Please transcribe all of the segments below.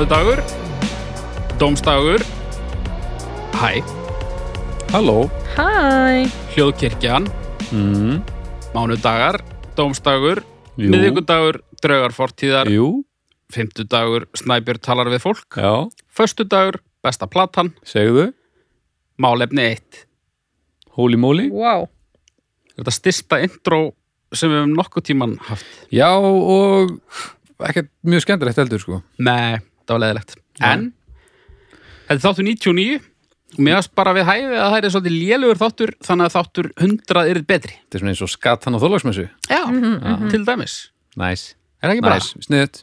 Mánudagur Dómstagur Hæ, Halló? Hæ. Hljóðkirkjan. Mm. Mánudagar, dómstagur Jú. Miðvikudagur, draugar fortíðar. Jú, Fimmtudagur, snæbjörn talar við fólk. Já, Föstudagur, besta platan. Segðu. Málefni 1 Holy moly. Wow Þetta stista intro sem við hefum nokkuð tíman haft? Já, og ekkert mjög skemmtilegt heldur sko. Nei, það var leðilegt. En Þetta er þáttur 99 og mér varst bara við hæfi að það er svolítið lélugur þáttur þannig að þáttur 100 er betri. Þetta er svona eins og skatan á þólagsmessu Já, til dæmis. Næs, Er það ekki bara? næs, sniðut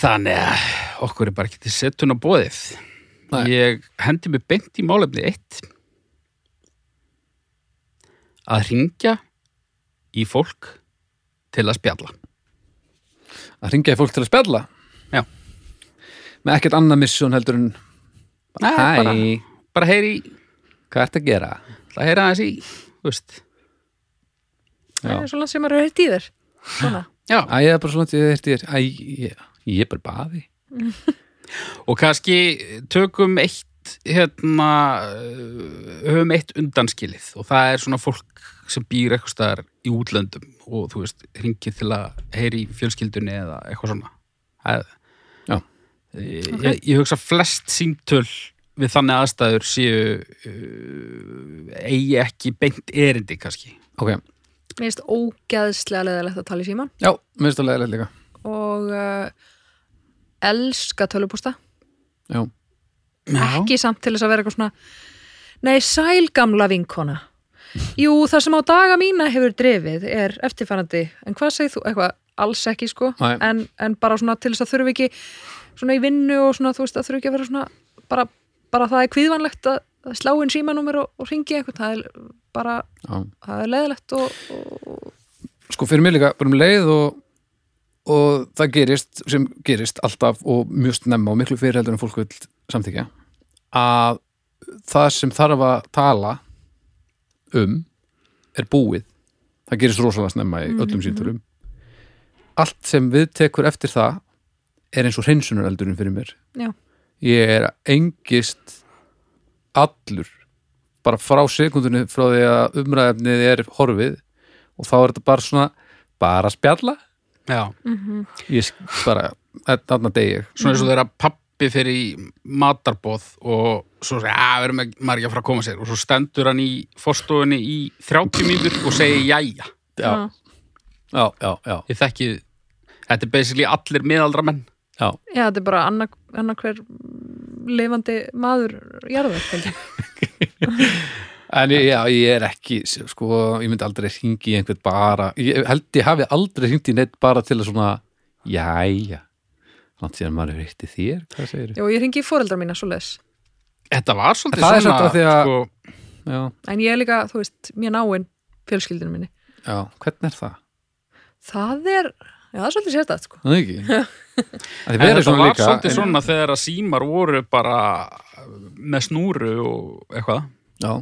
Þannig að okkur er bara ekki til settun á bóðið Nei. Ég hendi mig beint í málefni 1 að ringja í fólk til að spjalla. Að ringja í fólk til að spjalla Já. Með ekkert annað mission heldur en Nei, bara, bara heyri hvað ertu að gera? Það heyra aðeins í, Það er svona sem maður er heitt í þér. Svona. Æ, ég er bara svona til þetta er Æ, ég, ég er bara baði. Og kannski tökum eitt hérna höfum eitt undanskilið. Og það er svona fólk sem býr eitthvað staðar í útlöndum og þú veist, ringið til að heyri í fjölskyldunni eða eitthvað svona. Það, Já. Ég, ég, ég hugsa flest símtöl við þannig aðstæður séu uh, eigi ekki beint erindi kannski. Ok, Mér finnst ógeðslega leðilegt að tala í síman já, minnst að leiðilegt líka. Og uh, elska tölupústa Já, ekki samt til þess að vera eitthvað svona Nei, sæl gamla vinkona. Jú, það sem á daga mína hefur drifið er eftirfærandi en hvað segir þú? Eitthvað alls ekki sko. En, en bara svona til þess að þurfi ekki svona í vinnu og svona þú veist að þurfi ekki að vera svona bara, bara það er kvíðvanlegt að, slá inn símanúmer og, og ringi eitthvað það er bara, já. það er leðilegt og, og sko fyrir mig líka bara um leið og, og það gerist sem gerist alltaf og mjög snemma og miklu fyrir heldur en fólk vil samþykja að það sem þarf að tala um er búið. Það gerist rosalega snemma í öllum sínturum allt sem við tekur eftir það er eins og hreinsunareldurinn fyrir mér. Já, ég er engist allur bara frá sekundunni frá því að umræðefnið er horfið og þá er þetta bara svona bara spjalla. Já, ég sk- bara, þarna degi ég. Svona eins og þeirra pappi fyrir í matarboð og svo segir, að verðum ekki- maður ekki að fara að koma sér. Og svo stendur hann í forstofunni í 30 mínútur og segir jæja. Já, já, já, já, ég þekki, þetta er basically allir miðaldra menn já. já, þetta er bara annar, annar hver lifandi maður ég. en ég, já, ég er ekki sko, ég myndi aldrei hringi í einhvern bara ég held ég hafi aldrei hringt í neitt bara til að svona, jæja langt síðan maður hefur eitt í þér hvað segir Já, ég ringi í fóreldra mína svo leis Þetta var svolítið Það er svona að- sko, já, en ég er líka, þú veist, mjög náinn fjölskyldinu minni já, hvernig er það? það er, já, það er svolítið sérstætt sko. Það er ekki? Það En verið þetta svona var líka svolítið svona þegar að símar voru bara með snúru og eitthvað. Já,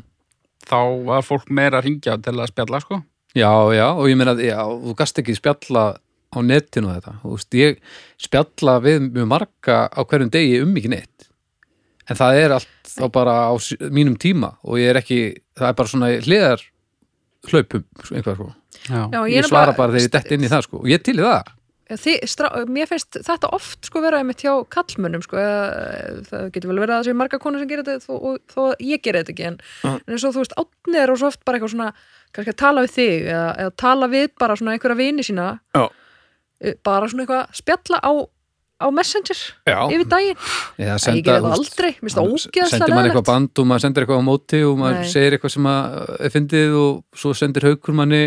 þá var fólk meira að ringja til að spjalla sko. Já, já, og ég meina að já, þú gast ekki spjalla á netinu þetta, þú veist, ég spjalla við mjög marga á hverjum degi um mikið neitt, en það er allt þá bara á mínum tíma og ég er ekki, það er bara svona hliðar hlaupum, einhvað sko Já, Já, ég, er svara bara þegar ég dett inn í það sko og ég til í það, Þi, strá, mér finnst þetta oft sko vera einmitt hjá kallmönnum sko, eða, það getur vel verið að það séu marga konur sem gerir þetta þó, og, þó að ég gerir þetta ekki en, Já. en eins og þú veist, átni er og svo oft bara eitthvað svona, kannski að tala við þig eða, eða tala við bara svona einhverja vini sína. Eh, bara svona eitthvað spjalla á, á messenger já, yfir daginn, eða Æ, ég gerir það aldrei mér finnst það ógeðslega sendir maður eitthvað band og maður sendir eitthvað á móti og maður Nei. segir eitthvað sem að er fyndið og svo sendir haukur manni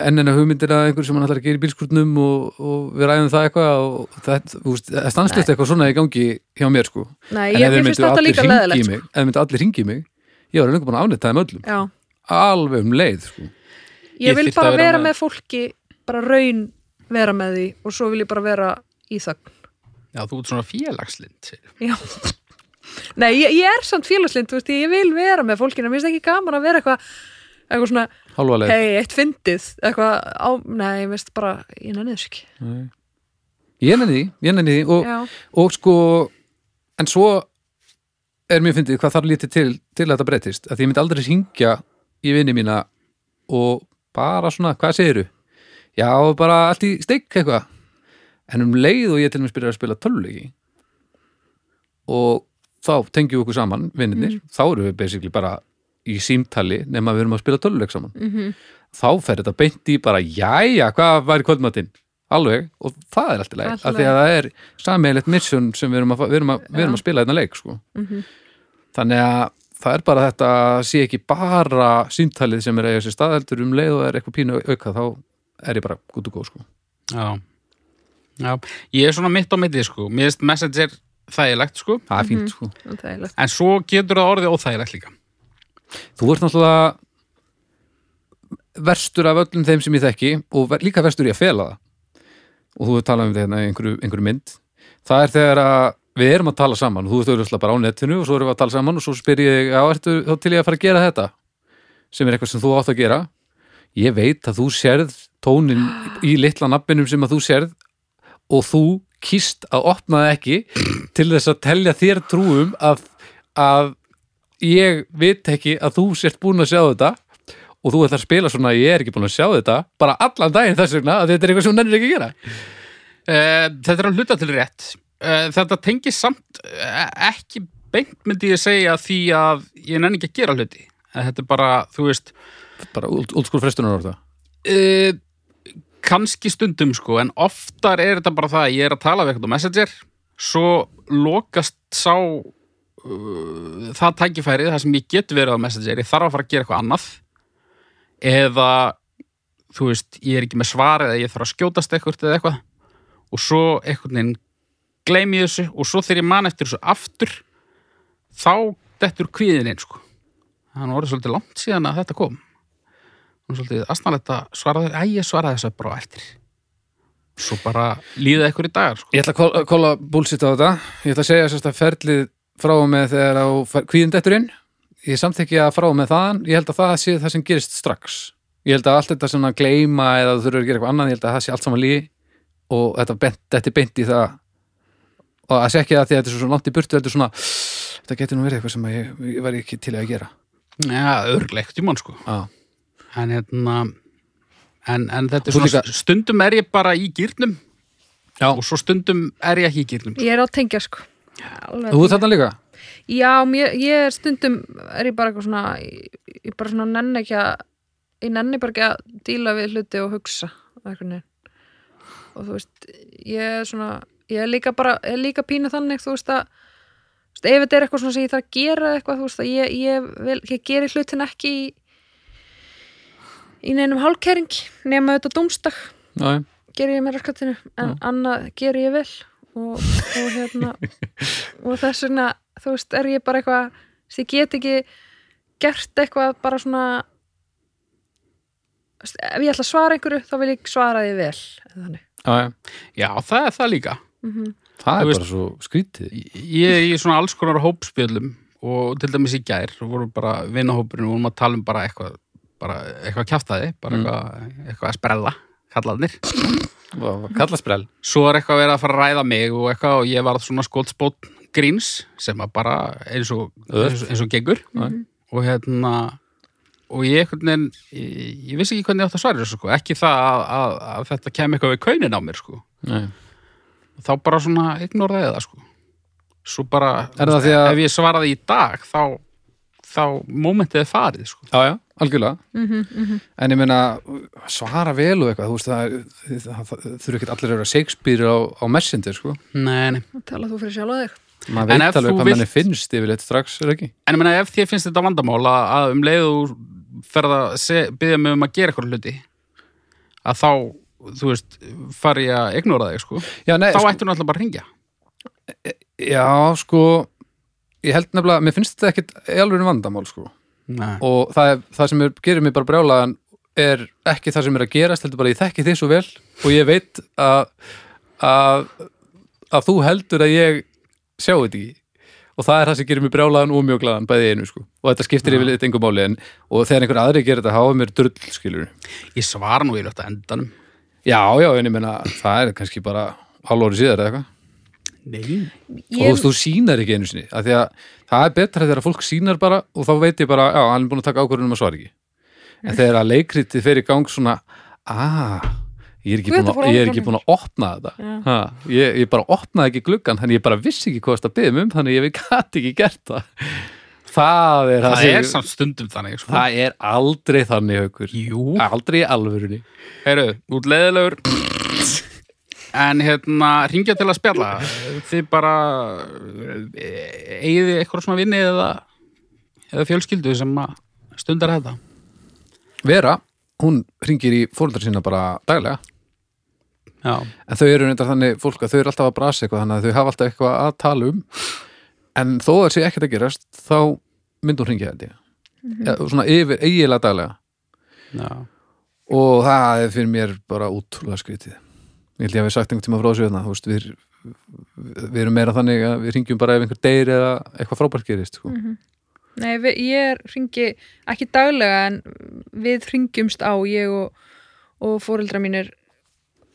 enn enn að hugmyndir að einhver sem hann ætlar að gera í bílskúrnum og, og við ræðum það eitthvað og það, það er stanslist eitthvað svona í gangi hjá mér sko Nei, en ég, ef mér finnst myndu allir líka hringi í sko. mig ef þeir myndu allir ringi í mig ég var lengur búin að ánetta þeim öllum Já, alveg um leið sko. ég Ég vil bara vera vera með- með fólki bara raun vera með því og svo vil ég bara vera í þögn Já, þú ert svona félagslind. Já. Nei, ég, ég er samt félagslind, þú veist, ég vil vera með fólkinu, mér finnst ekki gaman að vera eitthvað eitthvað svona, hei, eitt fyndið. Eitthvað á, nei, mér finnst bara ég nenni þess ekki. Nei. ég nenni því, ég nenni því og, og sko en svo er mér fyndið hvað þarf lítið til til að þetta breytist, að ég myndi aldrei syngja í vinni mína og bara svona, hvað segiru? Já, bara allt í steik eitthvað. En um leið og ég til mér spyrir að spila tölvuleiki og þá tengjum við okkur saman vinnirnir, þá erum við basically bara í símtali nema við erum að spila tölvuleik saman mhm, þá fer þetta beint í bara jæja, hvað var í kvöldmatinn alveg, og það er alltaf leið Allt í af því að það er sammeilegt mission sem við erum að, við erum að, við erum að spila þetta leik sko. mhm. þannig að það er bara þetta að sé ekki bara símtalið sem er að eiga sér staðheldur um leið og er eitthvað pínu auka þá er ég bara gútt og góð sko. Já. Já, ég er svona mitt á mitti, sko. Mér finnst Messenger þægilegt, sko. það er fínt sko. það er leitt. En svo getur það orðið óþægilegt líka. Þú ert náttúrulega verstur af öllum þeim sem ég þekki og líka verstur í að fela það. Og þú er talað um þetta hérna í einhverju, einhverju mynd. Það er þegar að við erum að tala saman og þú ert auðvitað bara á netinu og svo erum við að tala saman og svo spyr ég, já, ertu þá til ég að fara að gera þetta? Sem er eitthvað sem þú átt að gera. Ég veit að þú sérð tónin í litla nafninum sem að þú sérð og þú kýst að opna það ekki til þess að telja þér trúum að, að ég veit ekki að þú sért búin að sjá þetta og þú ætlar að spila svona ég er ekki búin að sjá þetta bara allan daginn þess vegna að þetta er eitthvað sem hún nennir ekki að gera Uh, þetta er að hluta til rétt. Uh, þetta tengir samt uh, ekki beint myndi ég segja því að ég nenni ekki að gera hluti. Þetta er bara, þú veist, bara úlskur frestunar orða uh, kannski stundum sko, en oftar er þetta bara það að ég er að tala við eitthvað á Messenger, svo lokast sá uh, það tækifærið, það sem ég get verið á Messenger, ég þarf að fara að gera eitthvað annað. Eða þú veist, ég er ekki með svar eða ég þarf að skjótast eitthvað eða eitthvað. Og svo einhvern veginn gleymi ég þessu og svo þegar ég man eftir þessu aftur þá dettur kvíðin einn sko. Það var svolítið langt síðan að þetta kom. Og svolítið aðsnarlegt að svara þér, æ, ég svaraði þessu bara á eftir. Svo bara líða ykkur í dagar sko. Ég ætla að kóla búlsitt á þetta. Ég ætla að segja sérst að ferlið frá og með þegar á kvíðin dettur inn ég samþykki að frá og með þaðan. Ég held að það sé það sem gerist strax. Ég held að allt þetta svona gleyma eða þú þurfur að gera eitthvað annað, ég held að það sé allt saman lígi og þetta, bent, þetta er beint í það. Og að sé ekki að því að þetta er svo langt í burtu þetta er svona, þetta getur nú verið eitthvað sem ég, ég væri ekki til að gera. Já, örglegt í mann sko. Já, en hérna en, en þetta er svona, líka- stundum er ég bara í gýrnum Já. og svo stundum er ég ekki í gýrnum Ég er á tengja sko þú er þarna líka? Já, mér, ég er stundum er ég bara eitthvað svona ég, ég bara svona nenni ekki að ég nenni bara ekki að díla við hluti og hugsa og þú veist, ég er svona ég er líka bara, ég er líka pínu þannig þú veist að þú veist, ef þetta er eitthvað svona sem ég þarf að gera eitthvað, þú veist að ég, ég, vil, ég geri hlutin ekki í í neinum hálkering nema þetta dómstak Já, já. geri ég mér raskatinu en annað geri ég vel og, og hérna og þess vegna, þú veist, er ég bara eitthvað ég get ekki gert eitthvað bara svona ef ég ætla að svara einhverju þá vil ég svara því vel þannig. Já, það er það líka. Það Þú er veist- bara svo skrítið. Ég er í svona alls konar hópspjöllum og til dæmis í gær vorum bara vinnahópurinn og vorum að tala um bara eitthvað bara eitthvað kjaftaði, bara eitthvað, eitthvað að sprella, kallaðnir Kallasprell svo er eitthvað verið að fara að ræða mig og eitthvað og ég var svona skótspót gríns sem að bara eins og, eins, og- eins og gengur. Mhm. og hérna og ég einhvern veginn, ég, ég vissi ekki hvernig ég átt að svara þessu sko, ekki það að, að, að þetta kem eitthvað við kaunin á mér sko. Þá bara svona ignoraði það sko. Svo bara, ef ég svaraði í dag þá, þá momentið er farið sko Já, já, algjörlega En ég meina, svara vel og eitthvað Þú veist, það, það, það, þurfi ekki allir að vera Shakespeare á, á Messenger, sko Nei, nei. tala þú fyrir sjálfa þig Maður veit alveg þú hvað vilt- manni finnst yfirleitt strax, er ekki? En ég meina ef þér finnst þetta vandamál að, að um leiðu ferð að byggja mig um að gera eitthvað hluti að þá, þú veist, fari ég að ignora þig, sko. Já, nei, Þá sko, ættu náttúrulega bara að ringja. já, sko Ég held nefnilega, mér finnst þetta ekkit alveg vandamál, sko. Nei. Og það, er, það sem er, gerir mig bara brjálaðan er ekki það sem er að gerast heldur bara ég þekki þig svo vel og ég veit að að, að þú heldur að ég sjá þetta ekki. Og það er það sem gerir mig brjálaðan og mjög glaðan bæði í einu sko. Og þetta skiptir yfir litt engum máli en og þegar einhver aðri gerir þetta hafa mér drull skilur Ég svara nú í að endanum. já já en ég meina það er kannski bara hálf ári síðar eða eitthvað Nei. og þú sínar ekki einu sinni af því að það er betra þegar fólk sínar bara og þá veit ég bara, já, hann er búin að taka ákvörðunum að svara ekki. En þegar að leikritið fer í gang svona ah, ég er ekki búin þetta að, ég er ekki að opna þetta. Ha, ég, ég bara opnaði ekki gluggan þannig ég bara vissi ekki hvað það byggðum um þannig ég gæti ekki gert það. Það er, Það sem- er samt stundum þannig sko. það er aldrei þannig haukur. Jú. Aldrei í alvörunni. Heyrðu, út leiðilegur En hérna, ringja til að spjalla. Þið bara eigið þið eitthvað svona vinni eða, eða fjölskyldu sem að stundar þetta? Vera, hún ringir í fóruldar sína bara daglega. Já, en þau eru reyndar þannig fólk að þau eru alltaf að brasa eitthvað þannig að þau hafa alltaf eitthvað að tala um. En þó að sé ekkert að gerast þá myndi hún hringja held ég. Ja, svona yfir eiginlega daglega. Já, og það er fyrir mér bara útrúlega skrítið ég held ég að við sagt einhvern tíma frá þessu hérna, þú veist, við, við erum meira þannig að við ringjum bara ef einhver deyr eða eitthvað frábært gerist sko. Nei, við, ég ringi ekki daglega en við ringjumst á ég og, og fóreldra mínir.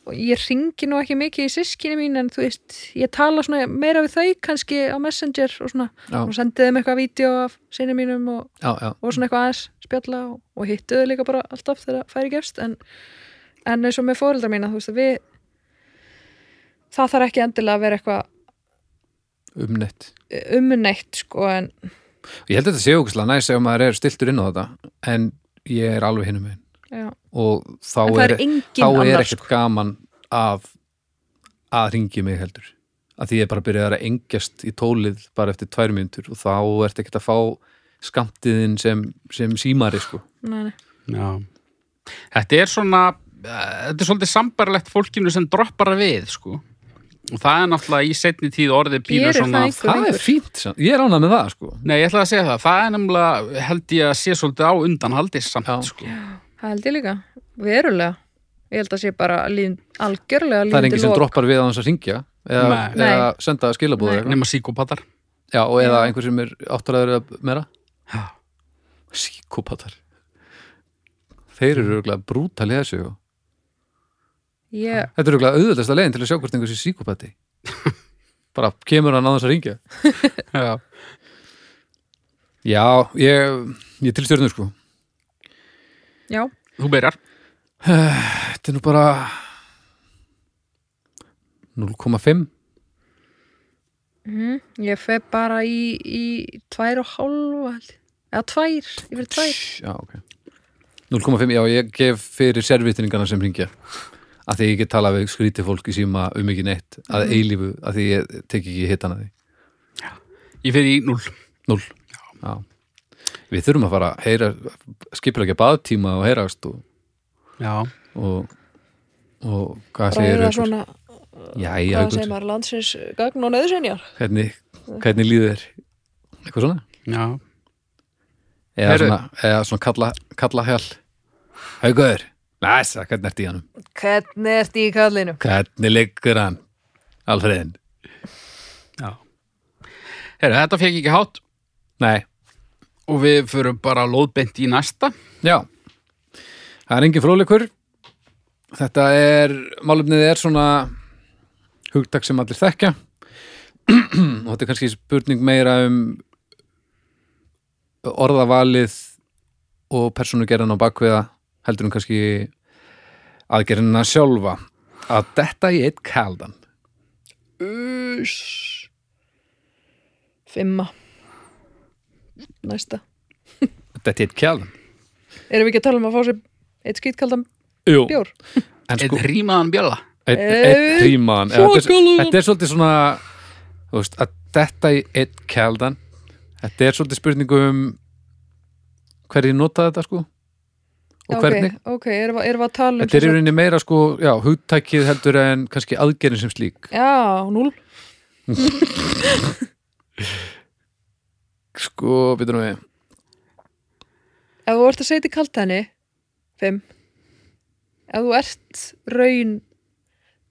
Og ég ringi nú ekki mikið í sískinni mín en þú veist, ég tala svona meira við þau kannski á Messenger og svona. Já. og sendið þeim eitthvað vídeo af sinni mínum og, já, já, og svona eitthvað aðeins spjalla og, og hittuðu líka bara alltaf þegar það færi gefst en, en eins og með fóreldra mína þú veist við það þarf ekki endilega að vera eitthvað umnett umneitt sko en ég held að þetta sé ógæslega næs ef maður er stiltur inn á þetta en ég er alveg hinum einn já, og þá er, er þá er ekkert gaman að að ringi mig heldur. Að því ég bara byrjaði að engjast í tólið bara eftir tvær mínútur og þá ert ekkert að fá skamtiðin sem, sem símari sko. Nei, nei. já. Þetta er svona eh, þetta er svolítið sambarlegt fólkinu sem droppar við sko og það er náttúrulega í setni tíð orðið Gerir svona það það er fínt, ég er ánað með það sko. Nei, ég ætla að segja það, það er nefnilega held ég að sé svolítið á undanhaldi samt Já. sko. Það held ég líka, verulega. Ég held að sé bara líðin, algjörlega það er enginn sem droppar við á þess að ringja eða, eða senda skilabúð Nei. eitthvað. nema síkópatar. Já, og eða einhver sem er áttræður eða meira. Síkópatar. Þeir eru örgulega brútal í þessu ég, Þetta er örgulega auðvöldasta leiðin til að sjá hvort einhver sé síkópati bara kemur hann á þess að ringja Já, Já, ég, ég til stjörnur sko. Já, þú byrjar. Þetta er nú bara 0,5 mm, ég fer bara í, í tvær og hálfa held ég. eða tvær, ég fyrir tvær. Já, ok. 0,5, já, ég gef fyrir servitningana sem ringja að því ég get talað við skrítið fólk í síma um ekki neitt að eilífu, að því ég tek ekki hitana því. Ég fyrir í 0 Null Já. Við þurfum að fara að heyra skipur ekki að baðtíma og heyrast og, Já, og, og hvað segir ykkur? svona, Jæja, hvað segir maður, landsins gagn og nöðsynjar hvernig, hvernig líður þér? Eitthvað svona? já. Eða Heyrðu. svona, eða svona kalla, kalla hjál Haugur, næsa, hvernig ert í hann? Hvernig ert í kallinu? Hvernig liggur hann? Alfreðin? Já Heru, Þetta fekk ekki hátt Nei, og við förum bara lóðbent í næsta já Það er engin fróðleikur Þetta er, málefnið er svona hugtak sem allir þekkja og þetta er kannski spurning meira um orðavalið og persónugerðan á bakviða heldur um kannski aðgerðina sjálfa að detta í eitt kaldan Uss. Fimma. Næsta. detta í eitt kaldan Erum við ekki að tala um að fá sér eitt skýtkaldan bjór? en Einn sko rímaðan bjölla eitt, eitt ríman þetta, er- svolítið svona veist, að detta í eitt kaldan þetta er svolítið spurningu um hverju nota þetta sko og hvernig Ok, ok, erum við, að tala um Þetta er í rauninni meira sko, já, hugtækið heldur en kannski aðgerðin sem slík. Já, núl. Sko, byrjum við. Ef þú ert að segja til kaltæni, fimm. Ef þú ert raun,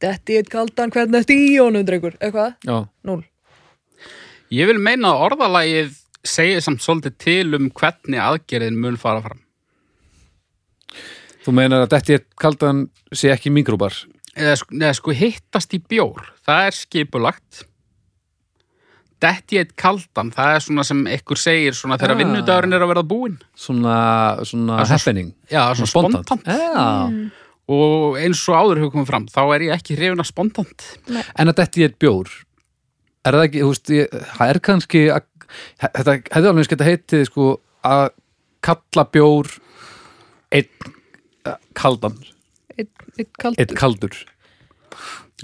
detti eitt kaldan, hvernig ertu í honum, drengur? Eitthvað? Já, Núl. Ég vil meina að orðalagið segir samt svolítið til um hvernig aðgerðin mun fara fram þú meinar að eitt kaldan sé ekki mikróbar. eða, sko- neða, sko hittast í bjór. Það er skipulagt. Detti eitt kaldan það er svona sem ykkur segir svona þegar Ah. vinnudagurinn er að verða búinn. Svona, svona happening. já, svona spontant. Já. og eins og áður hefur komið fram þá er ég ekki hrifin að spontant. En að detti eitt bjór er það ekki, þú veist, ég, það er kannski að, þetta hefði alveg sketa heitið sko að kalla bjór einn kaldan, Einn einn kaldur.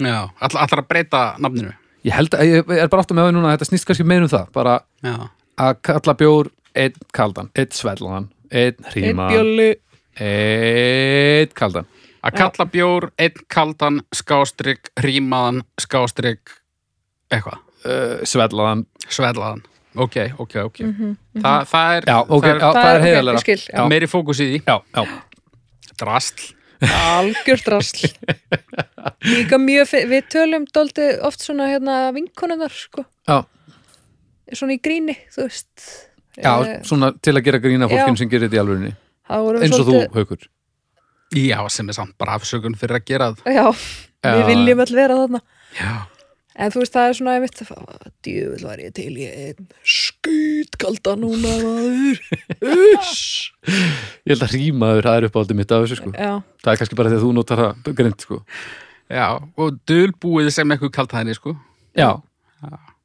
Já, all, allar að breyta nafninu? Ég held að, ég er bara átt að með það núna þetta snýst kannski meira um það, bara já, að kalla bjór einn kaldan, einn svellan einn Einn hríma, bjöllu einn kaldan. Að kalla bjór einn kaldan skástrygg, rímaðan skástrygg, eitthvað? Uh, svellaðan, svellaðan, ok, ok, ok. Þa, það er, já, ok, það er er skil, já. meiri fókus í því. Já, já, drastl, algjört rasl líka mjög, við tölum dóldi oft svona hérna vinkonunar sko, já, svona í gríni þú veist. Já, Eh, svona til að gera grína fólkin Já. sem gerir þetta í voru eins og þú, svolítið- Haukur. Já, sem er samt bara afsökun fyrir að gera það. Já, við Já. viljum all vera þarna. Já, en þú veist það er svona einmitt djöfull var ég til í einn skýtkalda núna maður Ég held að rýmaður, það er uppáldið mitt af þessu sko. já, Það er kannski bara þegar þú notar það grind sko. já, og dulbúið sem eitthvað kaltæðinni, sko. Já,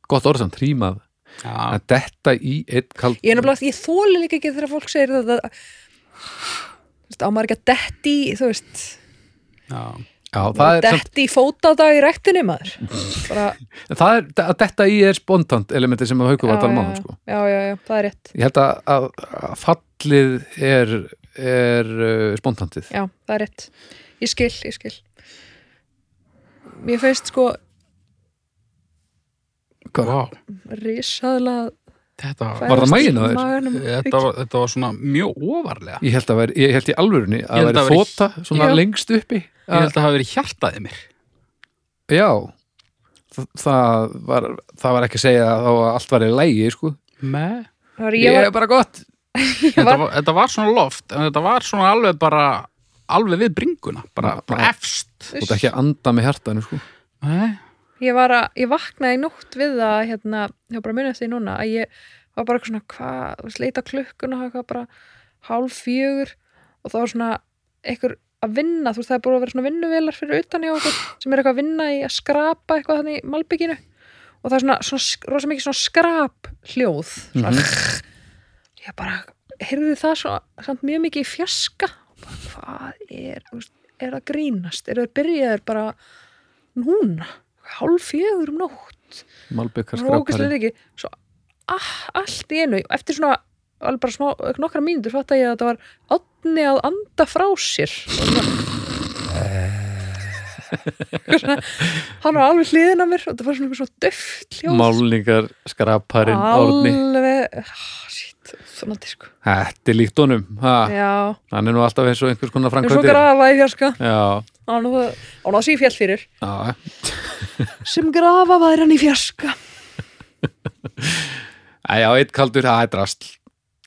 gott orðsamt, rýmað já, að detta í einn kald ég er náttúrulega ég þóli líka ekki þegar fólk segir þetta þú veist, á maður ekki að detti þú veist, já, Já, það er, samt, detti fótadag í rektinni maður. Bara, það er að detta í er spontant elementi sem að Haukur var að tala um á já, sko. já, já, já, það er rétt. Ég held að, að, að fallið er, er uh, spontantið. Já, það er rétt. Ég skil, ég skil. Mér finnst sko Hvað? wow, risaðlega þetta var Var það maginn á þér? þetta var, þetta var svona mjög ofarlega. Ég held að væri, ég held í alvörunni að held væri að fóta svona Já. lengst uppi. Ég held að hafa verið hjartaðið mér. Já. Það, það, var, það var ekki að segja að að allt var í lægi sko. Það var- Ég ég er var, bara gott. Þetta þetta var svona loft en þetta var svona alveg bara alveg við bringuna, bara, bara efst. Þú ert ekki að anda með hjartanu sko. Nei, ég var að, ég vaknaði nótt við það hérna, ég var bara að eftir því núna að ég var bara eitthvað svona, hvað, þú veist, leita klukkuna eitthvað bara hálf fjögur og það var svona einhver að vinna, þú veist, það er búið að vera svona vinnuvelar fyrir utan í okkur sem er eitthvað að vinna í að skrapa eitthvað þannig í malbygginu. Og það er svona, svona rosa mikið svona skrap hljóð svona, ég bara, heyrðu það svo, samt mjög mikið í fjaska bara, hvað er, er að grínast? Eru þeir byrjaðir bara núna, hálf fjögur um nótt. Rókislega ekki. Svo ah, allt í einu, eftir svona alveg bara smá, nokkra mínútur fatt að ég að þetta var átni að anda frá sér. Svona, hann var alveg hliðin að mér og þetta var svona, svona döft hljóð. Málningar skraparinn árni. Alveg ah, shit, svona sko Þetta er líkt honum ha, já, Hann er nú alltaf eins og einhvers konar en svo grafa í fjarska. Já, hann það sé fjall fyrir. Já, sem grafa væri hann í fjarska. Æ, já, eitt kaldur, það er drastl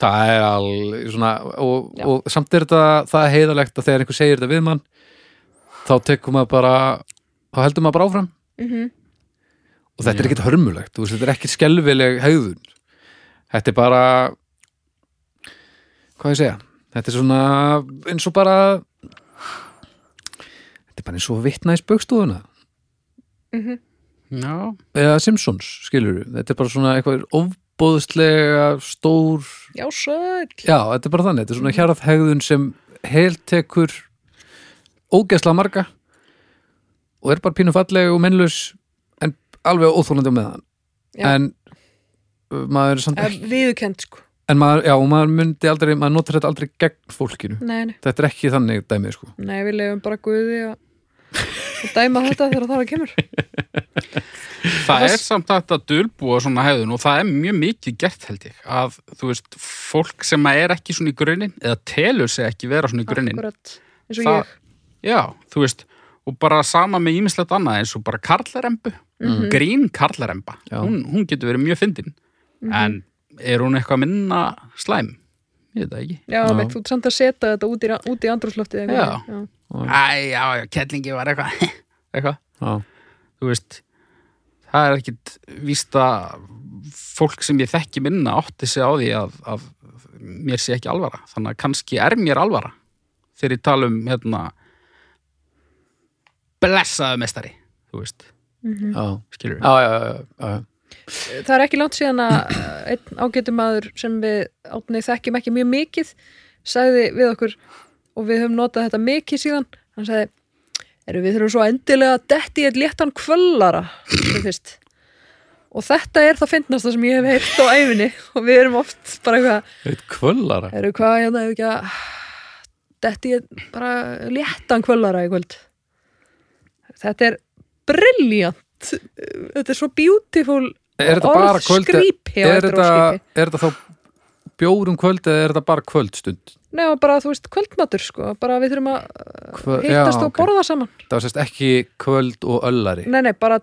Það er alveg svona og, og samt er þetta það er heiðalegt að þegar einhver segir þetta við mann þá tekur maður bara þá heldur maður bara áfram. Mm og þetta er Já. ekkert hörmulegt, veist, þetta er ekkert skelfileg hegðun. Þetta er bara hvað ég segja? Þetta er svona eins og bara þetta er bara eins og vitna í spöggstofuna já, eða Simpsons, skilur þetta er bara svona eitthvað ofbóðslega stór já, sæl já, þetta er bara þannig, þetta er svona hjarað hegðun sem heltekur ógeðslega marga og er bara pínu falleg og mennlaus en alveg óþólandi á meðan. Já. en uh, maður er samt ekki viðukend sko. En maður, já, og maður myndi aldrei, maður notar þetta aldrei gegn fólkinu. Nei, nei, þetta er ekki þannig dæmið, sko. Nei, við lefum bara guði og, og dæma þetta þegar það kemur það er samt að dulbúa svona hegðun og það er mjög mikið gert held ég að þú veist, fólk sem er ekki svona í grunninn eða telur sig ekki vera svona í grunninn Akkurat, eins og Það- já, þú veist og bara sama með ímislegt annað eins og bara karlarembu, grín karlaremba hún, hún getur verið mjög fyndin en er hún eitthvað minna slæm? Ég veit það ekki ég já, Já. já. þú ert samt að setja þetta út í, út í andrúsloftið Já. já. Æ, já, já, kettlingi var eitthvað. Eitthvað. Já, þú veist það er ekkit víst að fólk sem ég þekki minna átti sig á því að, að mér sé ekki alvara. Þannig að kannski er mér alvara þegar ég tala um hérna blessaðu mestari þú veist, skilur já, já, já, já, já. það er ekki langt síðan að einn ágætum maður sem við átni þekkjum ekki mjög mikið sagði við okkur og við höfum notað þetta mikið síðan. Hann sagði, eru við þurfum svo endilega að detti eitt léttan kvöllara? Og þetta er það fyndnasta sem ég hef heyrt á æfinni og við erum oft bara eitthvað Eitt kvöllara? Eru hvað hérna ef ekki að detti eitt bara léttan kvöllara í kvöld? Þetta er brilljant þetta er svo beautiful Er er þetta, orðskrípi. er þetta þá bjórum kvöld eða er þetta bara kvöldstund? Nei, bara, þú veist, kvöldmatur, sko. Bara við þurfum að Kvö- hittast já, og ok. borða saman. Það var sérst ekki kvöld og öllari. Nei, nei, bara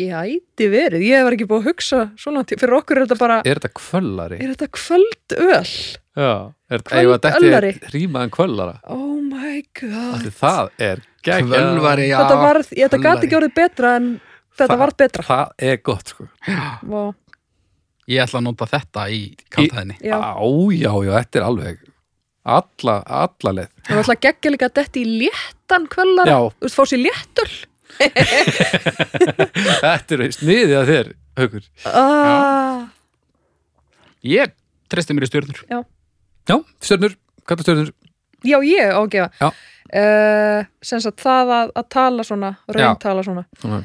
gæti verið, ég var ekki búið að hugsa svona, fyrir okkur er þetta bara Er þetta kvöllari? er þetta kvöldöl? Já, er þetta rýmaðan kvöllara? oh my god. Ætli Það er geggjað. Kvölvari, já. Þetta var, þetta gati ekki orðið betra en þetta Það- varð betra. Það er gott sko. Vá, Ég ætla að nota þetta í kantæðinni já, já, já, þetta er alveg alla, alla leið. Það var alltaf geggja líka að detti í léttan kvöldara, Já. þú veist, fá sér léttöl. Þetta er sniðið að þér, haukur. Ah, Ég treysti mér í stjörnur. Já, stjörnur, kalla stjörnur. Já, ég á að gefa Já. uh, sem sagt það að, að tala svona rauntala svona Svona,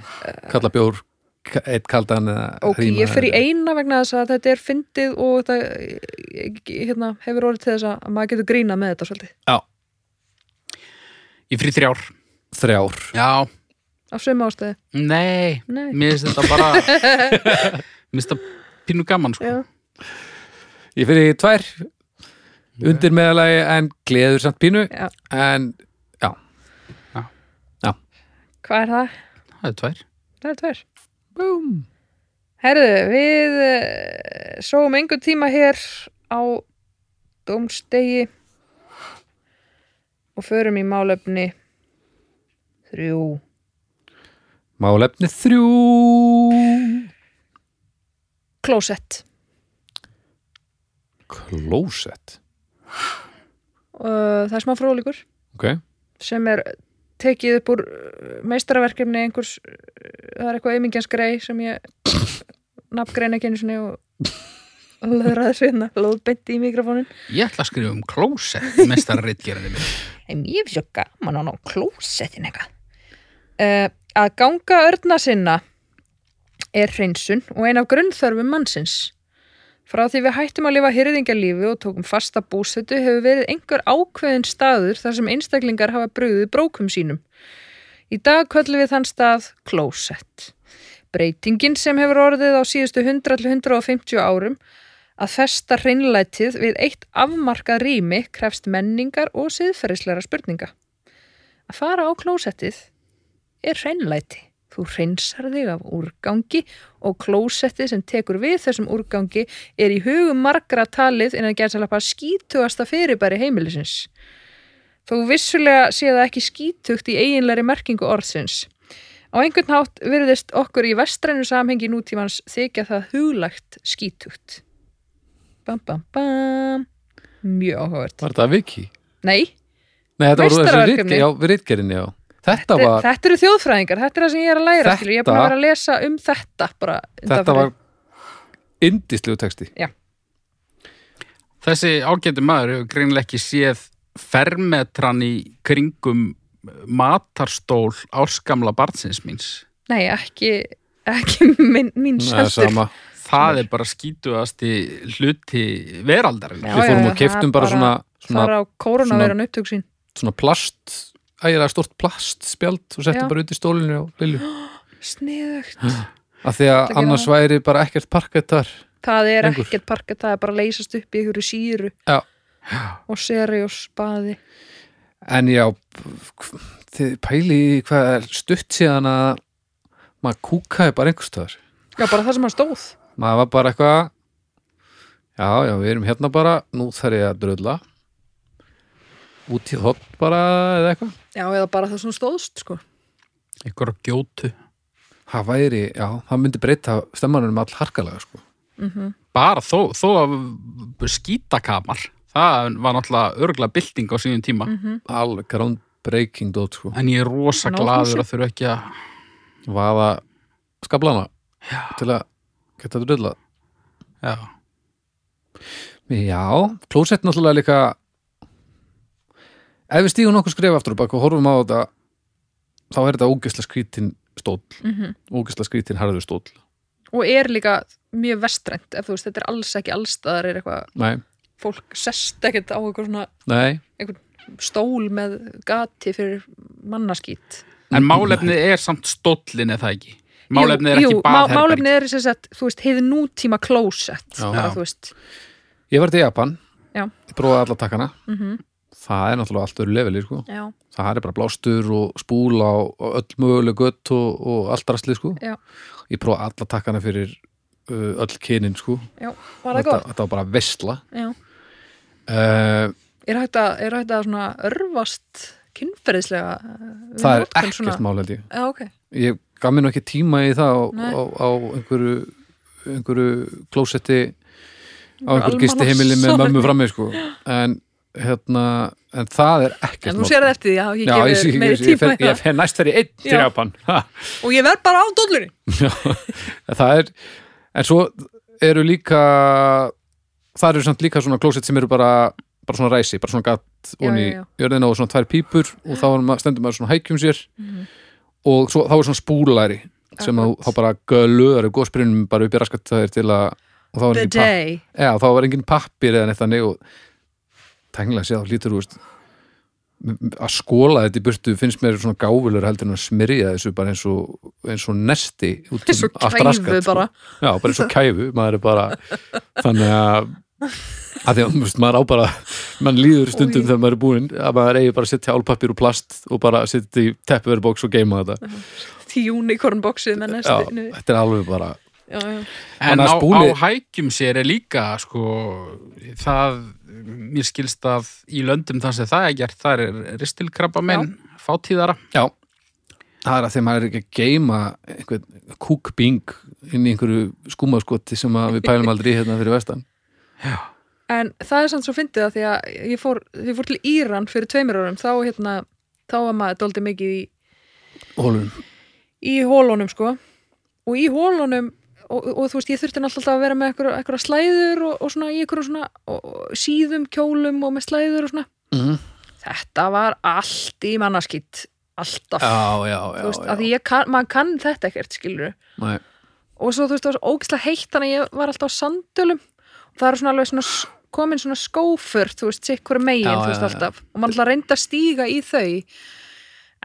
Kalla bjór, einn kaldan Ok, ég fer í eina vegna þess að þetta er fyndið og þetta hérna, hefur orðið til þess að maður getur grínað með þetta svolítið. Já, Ég frí þrjár þrjár Já, Á sömu ástæði. nei, Nei. mér finnst þetta bara Mér finnst þetta pínu gaman sko. Já. Ég fer í tvær undir meðalagi en gleður samt pínu Já. en já, Hvað er það? Það er tvær Það er tvær. Búm. Herðu, við uh, sóum einhvern tíma hér á dómstegi og förum í málefni þrjú. Málefni þrjú Klósett. Klósett Uh, það er smá fróðleikur. Ok, sem er tekið upp úr uh, meistaraverkefni einhvers, uh, það er eitthvað aumingjans grei sem ég nafngreina ekki sinni og löðraði svinna, lóð beint í mikrofónin. Ég ætla að skrifa um klósett mestar reitgerðinni minn en ég finnst svo gaman að ná klósettin eitthvað. Uh, að ganga örna sinna er hreinsun og ein af grunnþörfum mannsins frá því við hættum að lifa hyrðingalífi og tókum fasta búsetu hefur verið einhver ákveðin staður þar sem einstaklingar hafa brugðið brókum sínum í dag köllum við þann stað klósett breytingin sem hefur orðið á síðustu 100-150 árum að festa hreinlætið við eitt afmarkað rými krefst menningar og siðferðisleira spurninga. Að fara á klósettið er hreinlæti. Þú hreinsar þig af úrgangi og klósettið sem tekur við þessum úrgangi er í hugum margra talið innan gerðsalapa skítugasta fyrirbæri heimilisins. Þó vissulega sé það ekki skítugt í eiginlegri merkingu orðsins. Á einhvern hátt virðist okkur í vestrænu samhengi nútímans þykja það huglagt skítugt. Bam, bam, bam. Mjög áhugavert. var þetta Viki? Nei, Nei, þetta var þessi Meistaraverkefni. rit, já, við ritgerinni, já Þetta var, þetta eru þjóðfræðingar, þetta er það sem ég er að læra Þetta- skilur. Ég er búin að vera að lesa um þetta bara þetta var indislegu texti Þessi ágæti maður hefur greinilega ekki séð fermetran í kringum matarstól áskamla barnsins míns. Nei, ekki, ekki mín, mín seldur sama. Það er bara skítuasti hluti veraldarinn. Já, Við fórum já, og keftum það bara bara- svona, svona, fara á kórunaveran upptök sín svona plast ægilega stort plastspjald og settum Já. bara út í stólinu og Lilju Sniðugt. Af því að að annars væri bara ekkert parkett þar. Það er Lengur. ekkert parket, það er bara að leysast upp í einhverju síru Já. og seri og spaði. En já þið pæli í hvað er stutt síðan að maður kúkaði bara einhverstöðar Já, bara það sem hann stóð. Maður var bara eitthvað já, já, við erum hérna bara nú þarf ég að dröðla út í þótt bara eða eitthvað Já, eða bara það sem stóðst, sko. einhver á gjótu það væri, já, það myndi breyta stemmanum all harkalega sko. bara þó, þó að skítakamar það var náttúrulega örgulega bylting á síðan tíma alveg groundbreaking dot sko. en ég er rosa húsi. að þurfa ekki að vaða skablana já, til að geta þetta dröðla já, já, klósett náttúrulega líka ef við stígum nokkuð skref aftur og bak og horfum á þetta þá er þetta ógeðslega skrítin stóll. Mm ógeðslega skrítin harður stóll. Og er líka mjög vestrænt, ef þú veist, þetta er alls ekki allstaðar er eitthvað, nei, fólk sest ekkert á eitthvað svona nei, stól með gati fyrir mannaskít. en málefnið er samt stóllin er það ekki? Málefnið er jú, ekki baðherbergi. Málefnið er þess að, þú veist, hefði nútíma klósett, þú veist. ég var til Japan. Já. ég prófaði alla takkana. Mm það er náttúrulega allt öru leveli sko. Það er bara blástur og spúla og, öll möguleg gött og, og allt rastli sko. Ég prófaði alla takkana fyrir uh, öll kynin sko. já, var þetta, þetta var bara vesla Já. uh, Er hægt að, er hægt að svona örfast kynferðislega uh, það er ekkert svona- mál held ég Já, ok. ég gaf mér nú ekki tíma í það á, á, á einhverju einhverju klósetti á einhverju gisti heimili með mömmu frammi sko. en hérna en það er ekkert En þú sér það eftir því, já, ég ég, gefið ég, meiri ég, ég, tíma ég það. fer næst fyrir einn til. Japan Og ég verð bara á dollunni. það er en svo eru líka það eru samt líka svona klósett sem eru bara bara svona ræsi, bara svona gatt onni jörðina og svona tvær pípur og þá er stendur maður svona hækjum sér Mhm. og svo, þá er svona spúlæri sem að, Akkurat. þá bara göluðar góðsbyrjunum bara upp í raskat það er til að og þá var The engin, papp, day. já, þá var engin pappir eða neitt þannig og tenglega sé þá lítur þú veist m- m- að skóla þetta í burtu finnst mér svona gáfulur heldur en að smyrja þessu bara eins og, eins og nesti út og allt raskat, sko. já, bara eins og kæfu, maður er bara þannig að að því að veist, maður á bara mann líður stundum Új. þegar maður er búinn að maður eigi bara að setja álpappir og plast og bara setja í teppiverbox og geima þetta unicorn boxið með næstu. þetta er alveg bara Já, já. En á, að spúli- á hækjum sér er líka sko, það mér skilst að í löndum þar sem það er gert, það er ristilkrabba menn fátíðara. já, það er að maður er ekki að geima einhvern kúkbing inn í einhverju skúmaskoti sem að við pælum aldrei í hérna fyrir vestan En það er samt svo fyndið að því að ég fór, ég fór til Íran fyrir tveimur árum, þá hérna, þá var maður dóldi mikið í, Hólun. í hólunum, sko. Og í hólunum, og, og þú veist, ég þurfti alltaf að vera með eitthvað, eitthvað slæður og, og svona í eitthvað svona síðum kjólum og með slæður og svona. mm. Þetta var allt í mannaskitt, alltaf. já, já, þú já, veist, já. að ég kann, maður kann þetta ekkert, skilur Nei. og svo þú veist, það var svo ógislega heitt þannig að ég var alltaf á sandölum og það er svona alveg svona komin svona skófur, þú veist, hverju megin þú veist alltaf, og maður alltaf reyndi að stíga í þau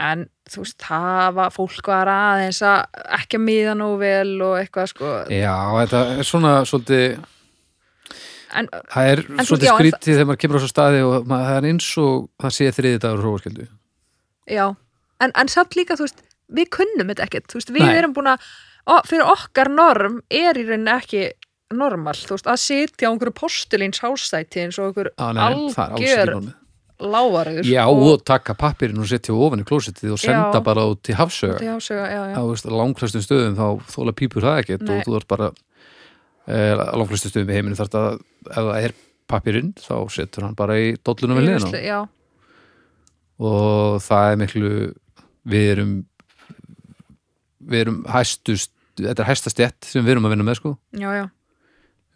en þú veist, það var fólk var aðeins að ekki að miða nú vel og eitthvað sko. Já, þetta er svona svolítið en það er En svolítið já, skrítið þegar maður kemur á svo staði og maður, það er eins og það sé þriði dagur hrófaskildu já, en, en samt líka þú veist, við kunnum þetta ekkert, þú veist, við Nei. erum búin að fyrir okkar norm er í rauninni ekki normal, þú veist, að sitja á einhverju postulíns hásæti eins og einhver það er alls algjör lávarður Já, og taka pappirinn og setja ofan í klósettið og senda Já. bara út í hafsöga á langflestum stöðum þá þóla pípur það ekkert Nei. og þú ert bara e, langflestum stöðum í heiminu þarf að ef það er pappirinn þá setur hann bara í dollunum við Já, og það er miklu við erum við erum hæstust þetta er hæsta stjett sem við erum að vinna með sko já, já.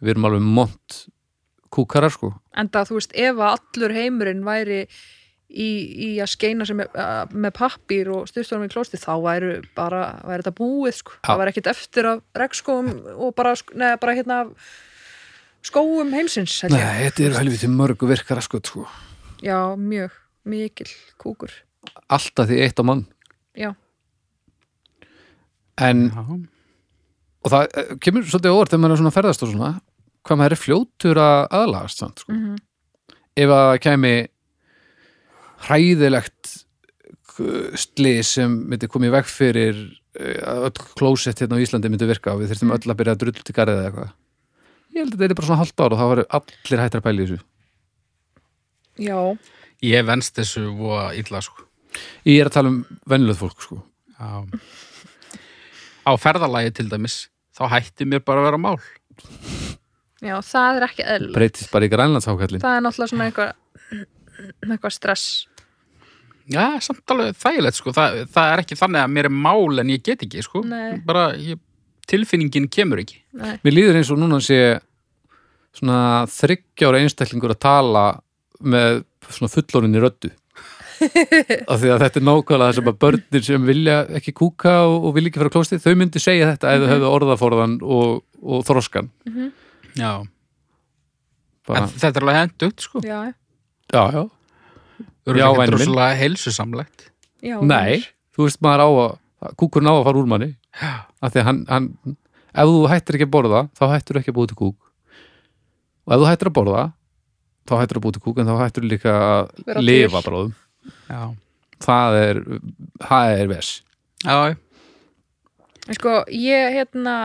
við erum alveg mont kúkarar sko En það, þú veist, ef að allur heimurinn væri í, í að skeina sem með, að- með pappír og styrstofnum í klósti, þá væru bara, væri þetta búið, sko. Það væri ekkit eftir af regnskóum og bara, sk- neða, bara hérna skóum heimsins, held Nei, þetta eru helviti mörgu virkara sko, sko. Já, mjög, mikil kúkur. alltaf því eitt á mann Já, en Já. og það eh, kemur svolítið óvart þegar maður er svona að ferðast og svona hvað maður er fljótur að aðlagast samt, sko. mhm, ef að kæmi hræðilegt slið sem myndi komið í veg fyrir eh, að öll klósett hérna á Íslandi myndi virka og við þurfum Mm. öll að byrja að drull til garðið eða eitthvað ég held að þetta er bara svona halvt ár og þá varu allir hættir að pæla í þessu já, Ég venst þessu voða illa sko. Ég er að tala um venjulegð fólk sko Já. Á ferðalagi til dæmis, þá hætti mér bara að vera mál. Já, það er ekki eðl breytist bara í grænlandsákallin Það er náttúrulega svona eitthvað eitthvað stress Já, samt alveg þægilegt, sko. Þa, það er ekki þannig að mér er mál en ég get ekki, sko. Nei. Bara, ég, tilfinningin kemur ekki. Nei. Mér líður eins og núna sé svona þryggjára einstaklingur að tala með svona fullorinn í röddu af því að þetta er nákvæmlega það sem að börnir sem vilja ekki kúka og, og vilja ekki fara á klóstið, þau myndi segja þetta ef þau hefðu orðaforðan og, og þroskan Já. bara, En þetta er alveg hendugt, sko. Já, já, já, Já, er ekki minn. droslega heilsusamlegt. já nei þú veist maður á að kúkurinn á að fara úr manni Já. af því að hann, hann ef þú hættir ekki að borða, þá hættir ekki að búið til kúk og ef þú hættir að borða þá hættir að búið til kúk en þá hættir líka Vera að lifa bráðum Já. það er, það er ves Já. En Sko, ég hérna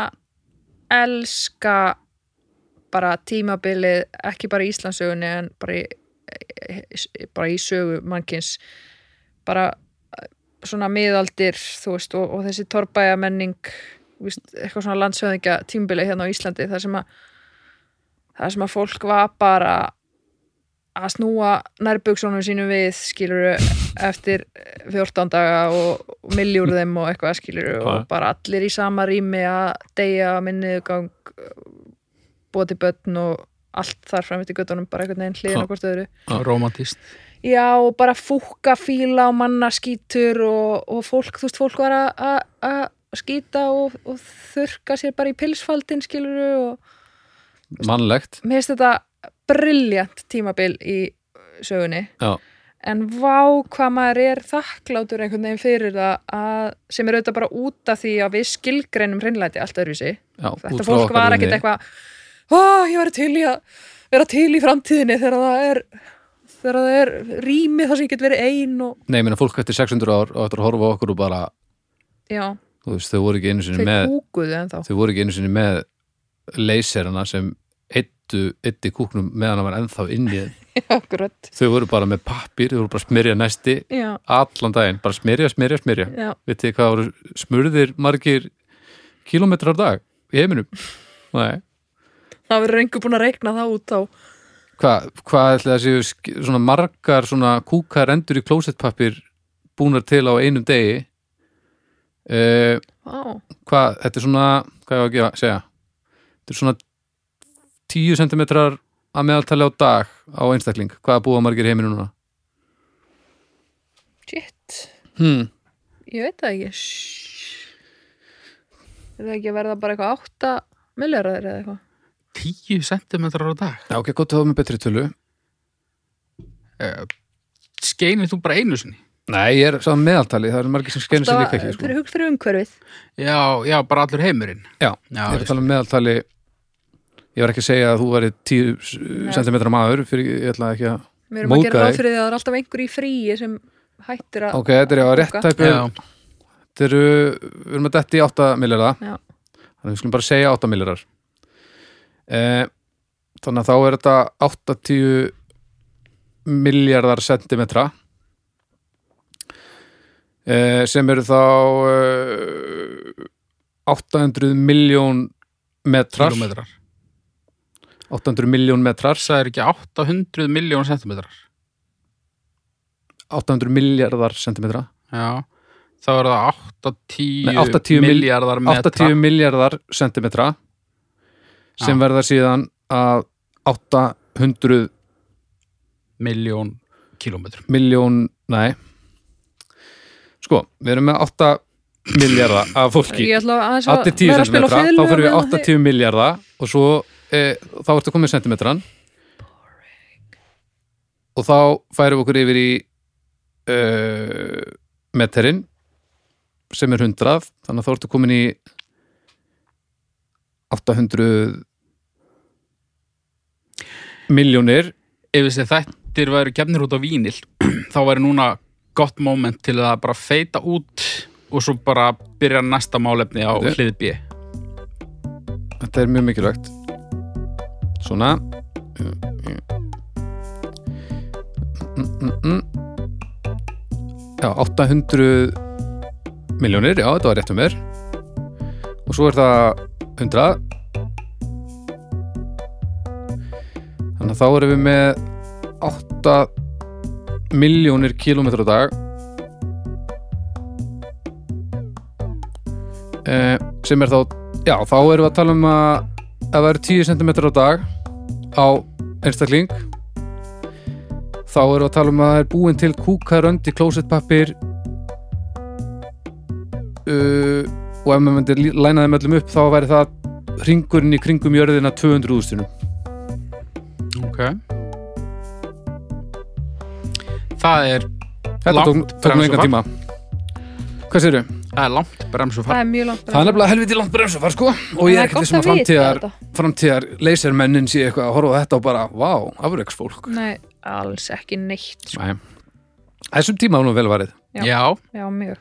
elska bara tímabilið, ekki bara í Íslandsögunni en bara í, bara í sögu mannkins. Bara eh, svona miðaldir veist, og, og þessi torbæja menning veist, eitthvað svona landshöðingja tímabilið hérna á Íslandi þar sem að þar sem að fólk var bara að snúa nærbuksunum sínum við skiluru eftir 14 daga og, og miljúr þeim og eitthvað skiluru og bara allir í sama rými að deyja minniðugang búa til börn og allt þar fram eftir göttunum bara einhvern veginn hliðin á hvort öðru. Romantist. Já, og bara fúkka fíla og manna skítur og, og fólk, þú veist, fólk var að- skýta og, og þurka sér bara í pilsfaldin skiluru og mannlegt. mér finnst þetta briljant tímabil í sögunni. Já, en vá hvað maður er þakklátur einhvern veginn fyrir það að, sem er auðvitað bara út af því að við skilgreinum hreinlæti allt öðruvísi. Já, þetta fólk var ekkert eitthvað ó, ég var til í að vera til í framtíðinni þegar það er þegar það er rými þar sem ég get verið ein og Nei, ég meina fólk eftir 600 ár og eftir að horfa okkur og bara, já, þú veist, þau voru ekki einu sinni með þau voru ekki einu sinni með leyserana sem eittu, eitti kúknum meðan hann var ennþá inn í þau voru bara með pappir, þau voru bara að smyrja næsti já, allan daginn, bara smyrja, smyrja já. Vitið hvað voru smurðir margir kílómetrar á dag í heiminum? Nei það verður einhver búin að reikna það út á Hvað, hvað ætli það séu svona margar svona kúkar endur í klósettpappir búnar til á einum degi? Uh, Vá, hvað, þetta er svona hvað ég á að segja? Þetta er svona 10 cm að meðaltali á dag á einstakling. Hvað búa margir heiminu núna? Shit. Hmm. ég veit það ekki. Er það ekki að verða bara eitthvað 8 milljarðar eða eitthvað 10 cm á dag. Já, ok, gott að hafa með betri tölu. Skeinir þú bara einu sinni? Nei, ég er sá meðaltali, það eru margir sem skennir sér líka ekki sko. fyrir hug fyrir umhverfið? Já, já, bara allur heimurinn. Já, Já, ég er að tala um meðaltali. Ég var ekki að segja að þú væri 10 cm maður fyrir ég ætla ekki að við erum að gera ráð fyrir því að það er alltaf einhver í fríi sem hættir að Ok, þetta er já rétt Já, Þetta eru, við erum að detti í 8 milljarða. Já. Þannig við skulum bara segja 8 milljarðar. eh, Þannig að þá er þetta 80 miljardar sentimetra eh, sem eru þá eh, 800 miljón metrar kílómetrar. 800 miljón metrar Það er ekki 800 miljón centimetrar. 800 miljardar sentimetra Já, þá er það 80, Nei, 80 mil- miljardar metra. 80 miljardar sentimetra sem Já. verða síðan að 800 miljón kílómetrum. miljón, nei. Sko, við erum með 8 miljardar af fólki. Allir 10 læra að spila á centimetra, fiðlu þá fyrir við á meðan þið- 80 miljardar og svo e, þá ertu komið sentimetran. Og þá færum við okkur yfir í uh, meterin sem er 100 þannig að þá ertu komin í 800 miljónir Ef þessi þættir væru gefnir út á vínil, þá væri núna gott moment til að bara feita út og svo bara byrja næsta málefni á Þetta- hlið B. Þetta er mjög mikilvægt. Svona. Já, 800 miljónir, já, þetta var rétt um mér og svo er það 100 þannig að þá erum við með 8 miljónir kílómetrar á dag. Eh, sem er þá já, þá erum við að tala um að að það eru 10 cm á dag á einstakling þá erum við að tala um að það er búin til kúkaröndi klósettpappir uh, og ef maður myndir lí- læna þeim öllum upp þá væri það ringurinn í kringum jörðina 200 úrstunum Ok. Það er, þetta Langt tók, tók nú engan tíma hvað séru? það er langt bremsufar. það er mjög langt það er nefnilega helviti langt bremsufar sko og ég er ekkert þessum að framtíðar framtíðar leysermennin sé eitthvað að horfa á þetta og bara, vá, afreiksfólk Nei, alls ekki neitt sko. Nei. þessum tíma var nú vel varið Já. Já, Já, mjög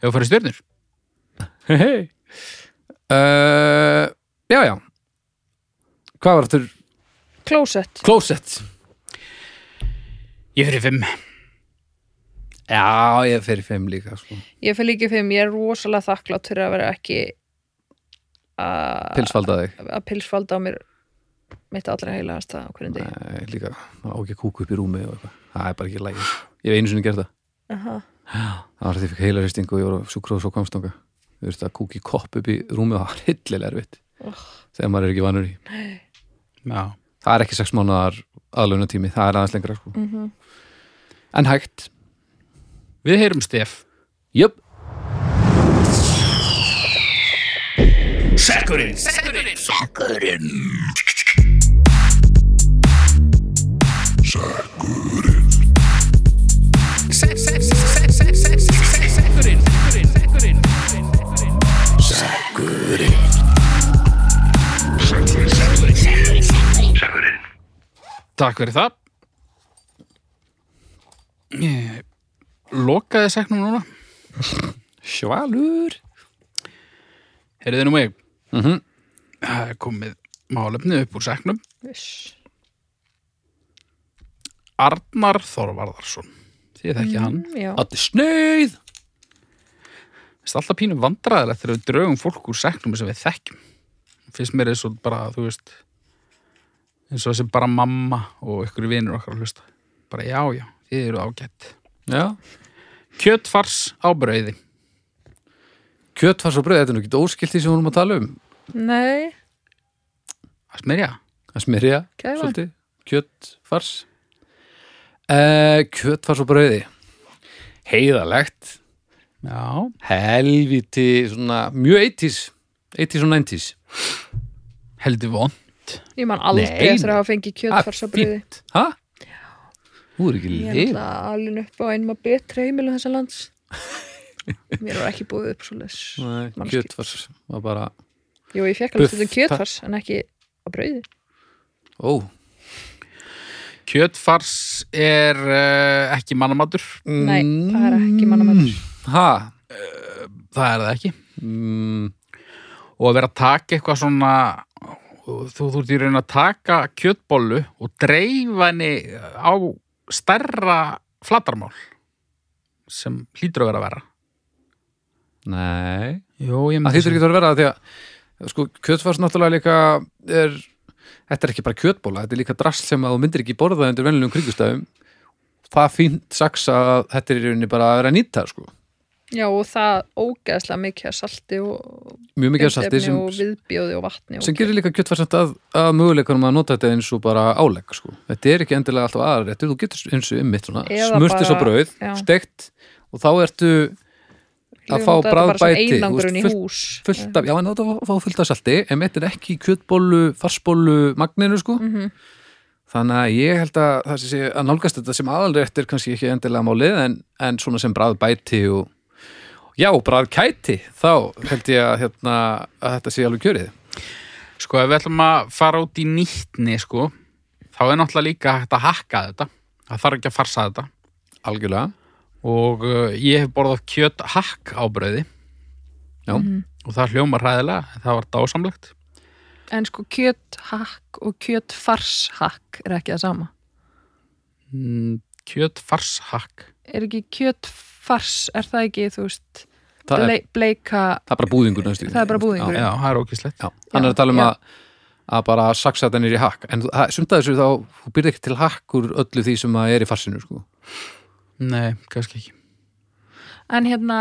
hefur farið stjörnur. Hei hei uh, já já. Hvað var þetta? Closet. Closet. Ég fyrir fimm. já, ég í fimm líka sko. Ég fyrir líka fimm, ég er rosalega þakklátt fyrir að vera ekki að pilsfalda þig. að pilsfalda á mér mitt allra heilagasta á hverjum Nei, líka, á ekki að kúka upp í rúmi það er bara ekki lægi ég hef einu sinni gert það, Aha. það var því ég fikk heila hristingu og ég voru á sjúkróðs og komstanga þú veist að kúka í kopp upp í rúmi og það var hillilega erfitt Oh. þegar maður er ekki vanur í Já. það er ekki sex mánuðar aðlaunatími, það er aðeins lengra sko. Mhm. en hægt, Við heyrum stef. jöp Takk fyrir það. Ég lokaði seknum núna. svalur Heyrðu nú mig. mm Það er komið málefni upp úr seknum. Viss. Arnar Þorvarðarsson. Þið þekki hann. Mm, Já, Allir snöyð Það er alltaf pínu vandræðilegt þegar við draugum fólk úr seknum sem við þekkjum. Fyrst mér er svo bara, þú veist, eins og þessi bara mamma og ykkur vinur okkar að hlusta. Bara já, já, þið eru ágætt. já. Kjötfars á brauði. kjötfars og bröð, þetta er nú ekki óskilt því sem við vorum að tala um nei, Það smyrja. að smyrja, svolítið kjötfars uh, kjötfars og bröði heiðalegt Já. helviti svona mjög 80s 80s og 90s Heldur von. ég man aldrei eftir að hafa fengið kjötfarsabriði fínt. ha? þú er ekki Ég er lið alveg upp á einum að betra heimilu þessa lands Mér var ekki búið upp svo les kjötfars var bara Jú, ég fekk alveg stundum kjötfars en ekki á brauði ó, Kjötfars er uh, ekki mannamatur. Nei, það er ekki mannamatur. Ha? Það er það ekki. Mm, Og að vera að taka eitthvað svona, þú ert í raun að taka kjötbollu og dreifa henni á stærra flatarmál sem hlýtur að vera að vera. nei Jó, ég það hlýtur ekki að vera að því að sko, kjötfars náttúrulega líka er þetta er ekki bara kjötbóla, þetta er líka drasl sem að þú myndir ekki borða undir venjulegum kringustæðum það fínt saksa að þetta er í rauninni bara að vera nýta sko. Já, og það ógeðslega mikið af salti og mjög mikið af salti sem, og viðbjóði og vatni og sem gerir líka kjötfarsand að, að möguleikunum að nota þetta eins og bara álegg sko. þetta er ekki endilega alltaf aðrættur þú getur eins og ymmit smurtis á brauð, já. steikt og þá ertu að fá hús fullt af, já en þetta fá fullt af salti en þetta er ekki í kjötbólu, farsbólu magninu sko Mhm. þannig að ég held að það sé að nálgast þetta sem aðalrétt er kannski ekki endilega málið en, en svona sem bragðbæti og já, bragðkæti þá held ég að, hérna, að þetta sé alveg kjörið Sko, ef við ætlum að fara út í nýttni, sko, þá er náttúrulega líka hægt að hakka þetta. Það þarf ekki að farsa þetta. algjörlega Og uh, ég hef borðað kjöt hakk á brauði Já. og það hljómar hræðilega, en það var dásamlegt. En sko kjöthakk og kjötfarshakk er ekki það sama Mm, kjöt farshakk. er ekki kjötfars, er það ekki, þú veist það er, ble, bleika, það er bara búðingur næstu. það er bara búðingur. Já, það er ókislegt Já, hann er að tala um Já. að, að bara saksa þetta nýr í hakk. En sumt að þessu þá, þú byrði ekki til hakk úr öllu því sem að er í farsinu sko. Nei, kannski ekki. En hérna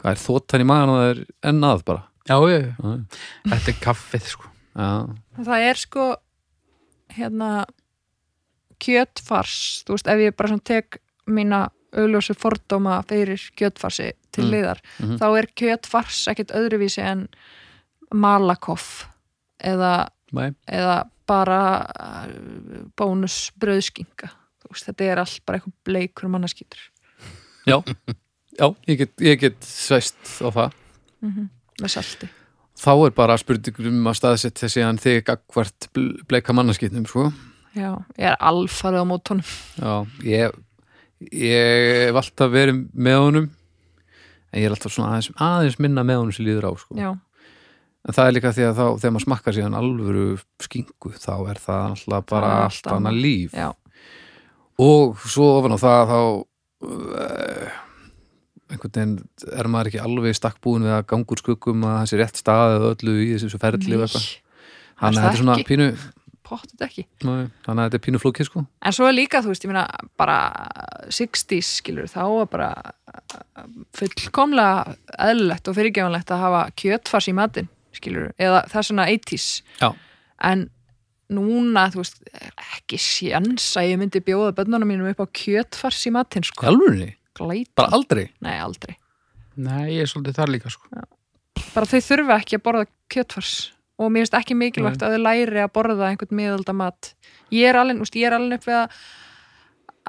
það er þóttan í magan og það er ennað bara? Já, ég, Já, þetta er kaffið sko. Já, það er sko hérna kjötfars, þú veist, ef ég bara tek mína augljósu fordóma fyrir kjötfarsi til Mm. liðar, Mhm. þá er kjötfars ekkit öðruvísi en malakoff eða, eða bara bónus brauðskinga þú veist, þetta er allt bara eitthvað bleikur mannaskýtur já, já ég, get, ég get sveist á það. Með salti. Þá er bara spurningur um að staðsetja síðan þig gagvart bleika mannaskitnum sko. já, ég er alfarið á mótunum. Já, ég ég hef alltaf verið með honum en ég er alltaf svona aðeins, aðeins minna með honum sem líður á sko. en það er líka því að þá, þegar maður smakkar síðan alvöru skingu, þá er það alltaf bara er allt annað líf. Já, og svo ofan á það þá uh, einhvern veginn er maður ekki alveg stakkbúin við að ganga úr skuggum að þessi rétt staðið öllu í þessu eitthvað. Þannig að þetta er svona pínu pottet ekki nei, þannig að þetta er pínu flókið sko En svo er líka, þú veist, ég meina, bara 60s, skilur, þá er bara fullkomlega eðlilegt og fyrirgefanlegt að hafa kjötfars í matinn, skilur, eða það er svona 80s. Já. En núna, þú veist, ekki sjans að ég myndi bjóða bönnunum mínum upp á kjötfars í matinn, sko. Glæta. bara aldrei Nei, aldrei. Nei, ég er svolítið þar líka sko Bara þau þurfa ekki að borða kjötfars og mér finnst ekki mikilvægt að þau læri að borða einhvern miðalda mat. Ég er alveg, ég er alveg upp við að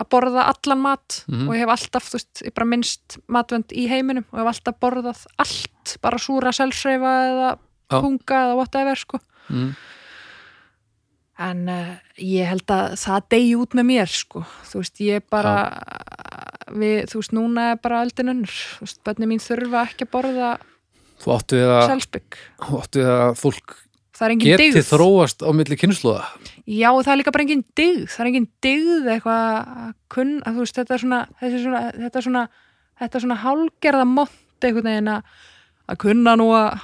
að borða allan mat Mhm. og ég hef alltaf, þú veist, ég bara minnst matvönd í heiminum og ég hef alltaf borðað allt, bara súra selsreifa eða punga eða whatever, sko. mm. En uh, ég held að það degi út með mér, sko. Þú veist, ég bara, við, þú veist, núna er bara eldin önnur. Þú veist, bönni mín þurfa ekki að borða þú áttu við að, þú áttu við að fólk Það er engin geti digð. þróast á milli kynnslóða Já, og það er líka bara engin digð. Það er engin digð eitthvað að kunn, að veist, þetta er svona, þetta er svona, þetta er svona, þetta er svona hálgerða mont einhvern veginn að, að kunna nú að,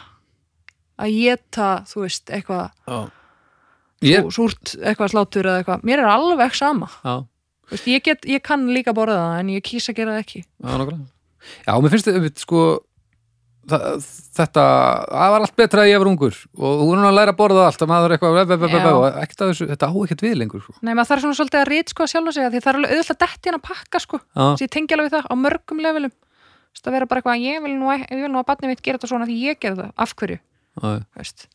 að geta, þú veist, eitthvað, ég, sú- súrt eitthvað slátur eða eitthvað. Mér er alveg sama. já, Þú veist, ég, get, ég kann líka borða það en ég kýsa að gera það ekki. já, já, mér finnst þetta sko þetta, það var allt betra að ég var ungur og þú er að læra að borða allt að maður er eitthvað, og ekkert að þessu, þetta á ekkert við lengur sko. Nei, maður þarf svona svolítið að rít sko að sjálfa sig að því það er alveg auðvitað detti hann að pakka sko. Þess ég tengi alveg við það á mörgum levelum. Þú veist, að vera bara eitthvað, ég vil nú, ég vil nú að batni mitt gera þetta svona því ég gera það. Af hverju? já.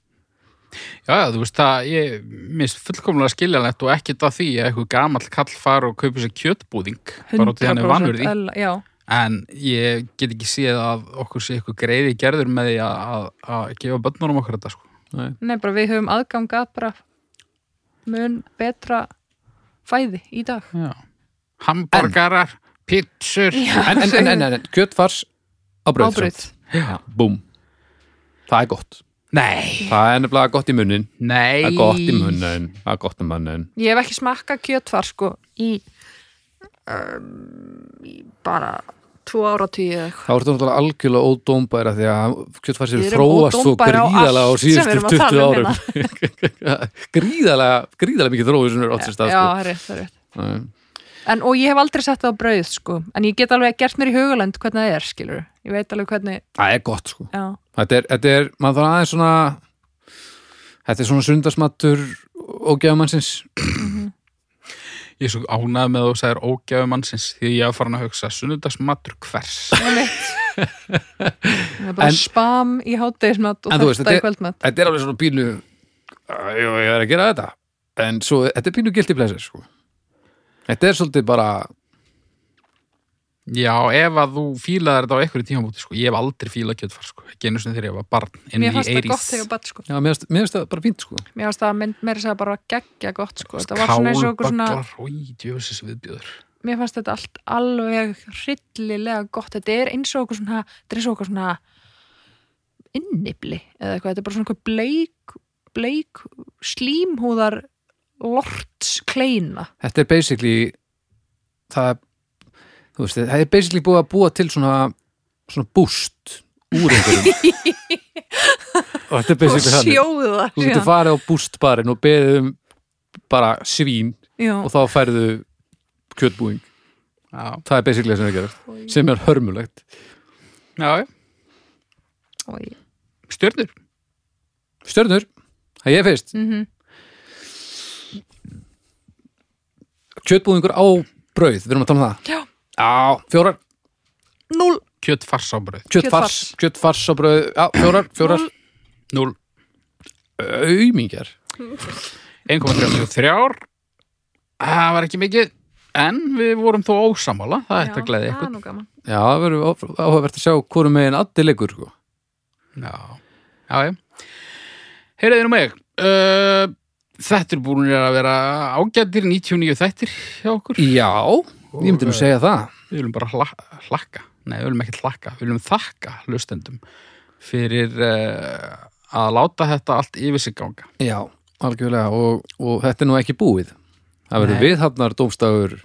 Já, þú veist það, ég minnst fullkomlega skiljanlegt og ekkert af því að eitthvað gamall kall fara og kaupa sér kjötbúðing bara út í hann er eðla- Já, en ég get ekki séð að okkur sé eitthvað greiði gerður með því að, að, að gefa börnunum okkur þetta sko. nei, nei bara við höfum aðgang að bara mun betra fæði í dag. Já. Hamborgarar, pizzur. En, en, en, en, en, kjötfars á brauð, Ábrauð. samt. búm. Það er gott, Nei, það er nefnilega gott í munnin. Nei. Það er gott í munnin, það er gott í munnin. Ég hef ekki smakka kjötfar sko í, um, í bara tvo ára tíu eða eitthvað. er þetta náttúrulega algjörlega ódómbæra því að eru erum þróast svo ódómbær á á síðustu erum að 20 tala um árum. gríðalega, gríðalega mikið þróið sem er átt sér stað Já, sko. það er rétt, það er rétt. En, og ég hef aldrei sett það á brauð sko. En ég get alveg gert mér í hugalend hvernig það er skilur ég veit alveg hvernig það er gott sko. Já, þetta er, þetta er, maður þarf aðeins svona þetta er svona sundasmattur og gefamannsins Ég er svo ánægð með að þú sagðir ógæfu mannsins því ég er farin að hugsa sunnudagsmatur hvers? Það er bara En- spam í hátegismat og þú þetta í er- kvöldmat. þetta er alveg svona pínu "Æ, jú, ég er að gera þetta. En svo, þetta er pínu guilty pleasure sko. Þetta er svolítið bara Já, ef að þú fílaðir þetta á einhverju tímabúti sko. ég hef aldrei fílað kjötfar sko. ekki einu sinni þegar ég var barn inn mér í fannst það 80s. gott þegar ég var barn, sko já, mér finnst- mér finnst það bara fínt sko mér fannst það mynd- meira að segja bara geggja gott sko þetta var svona eins og okkur svona Kálbaglar, ói, djöfisins viðbjöður mér fannst þetta allt alveg hryllilega gott þetta er eins og okkur svona þetta er eins og okkur svona innibli eða eitthvað, þetta er bara svona okkur bleik bleik slímhúðar lorts kleina þetta er basically það, þú veist, það er basically búið að búa til svona, svona búst úr einhverjum. Og þetta er og basically það þú getur farið á bústbarinn og beðið um bara svín já. og þá færðu kjötbúing Já, það er basically það sem er gerast sem er hörmulegt. Já, stjörnur. Stjörnur, það ég fyrst. Mhm. kjötbúingur á brauð, við erum að tala um það. Já. Já, fjórar, Núll. Kjötfars á brauð kjötfars kjötfars á brauð, já, fjórar, fjórar. Núl auðmingjar 1,33 Það var ekki mikið En við vorum þó ósamála Það ætti að gleði það ykkur. er nú gaman. Já, það verður áhugavert að sjá hvorum megin addi leikur sko. Já, já, já. Heyriði nú mig. Uh, Þetta er búin að vera ágættir 99 þættir hjá okkur. Já, ég myndi nú segja það. Við viljum bara hla hlakka. Nei, við viljum ekki hlakka. Við viljum þakka hlustendum fyrir uh, að láta þetta allt yfir sig ganga. Já, algjörlega. Og, og þetta er nú ekki búið. Það verður viðhafnar dómstafur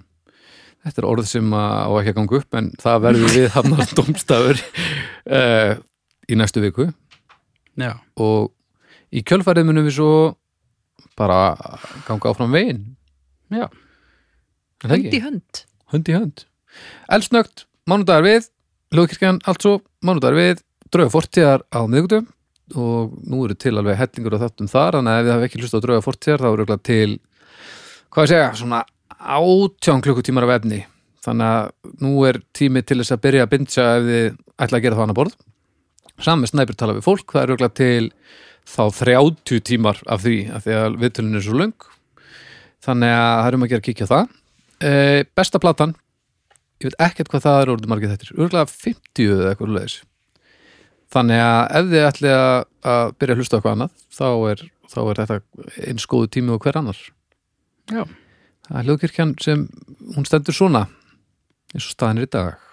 þetta er orð sem á ekki að ganga upp en það verður viðhafnar dómstafur uh, í næstu viku. Já, og í kjölfærið munum við svo bara ganga áfram veginn. Já, það Hönd í ekki? hönd hönd í hönd. Elsnögt, mánudagar við Ljóðkirkjan, altså, mánudagar við Drauga fortíðar á miðgutum og nú eru til alveg hellingur á þáttum þar þannig að ef þið hafa ekki hlust á drauga fortíðar þá eru örugglega til, hvað ég segja svona átján klukkutímar af efni. Þannig að nú er tími til þess að byrja að bindja ef þið ætla að gera það annað borð. Saman með snæpir tala við fólk, það eru örugglega til þá 30 tímar af því af því að viðtölun er svo löng. Þannig að það er um að gera að kíkja það e, besta platan. Ég veit ekkert hvað það er orðið margir þettir örgulega 50 eða eitthvað leðis þannig að ef þið ætli að, byrja að hlusta eitthvað annað þá er, þá er þetta eins góðu tími og hver annar. Já. Það er hljóðkirkjan sem hún stendur svona eins og staðan er í dag.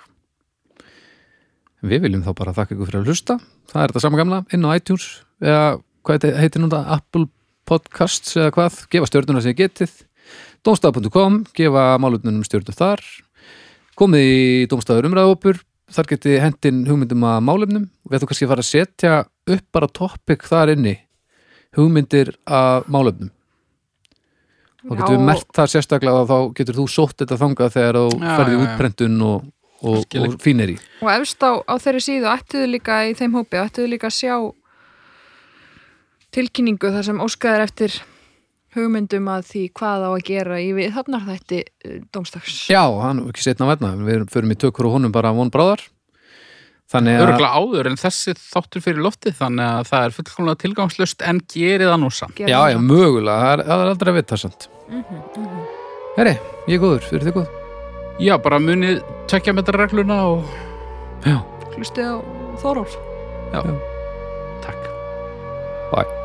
Við viljum þá bara þakka ykkur fyrir að hlusta. Það er þetta sama gamla inn á iTunes eða hvað þetta heitir núna Apple Podcasts eða hvað, gefa stjörnuna sem getið domstaf.com, gefa málutnunum stjörnum þar. Komið í domstafur umræðópur þar getið hendin hugmyndum að málefnum. Og við ætlum kannski að fara að setja upp bara topic þar inni hugmyndir að málefnum. Þá getum við mert það sérstaklega og þá getur þú sótt þetta þangað þegar þú Já, ferði já, já. útprentun og, og, og fínir í. Og efst á, á þeirri síðu ættuðu líka í þeim hópi, ættuðu líka að sjá tilkynningu þar sem óskaðar eftir hugmyndum að því hvað á að gera í við þarnar þætti dómstags Já, hann er ekki setna verna við förum í tökur og honum bara von bráðar. Þannig að Örgulega áður en þessi þáttur fyrir loftið þannig að það er fullkomlega tilgangslust en gerir það nú samt. Já, já, mögulega, það er, það er aldrei að vita samt. Mhm, mhm. Herri, ég er góður, fyrir þig góð? Já, bara munið tvekja metra regluna og Já, Hlustið á Þórólf takk. Bye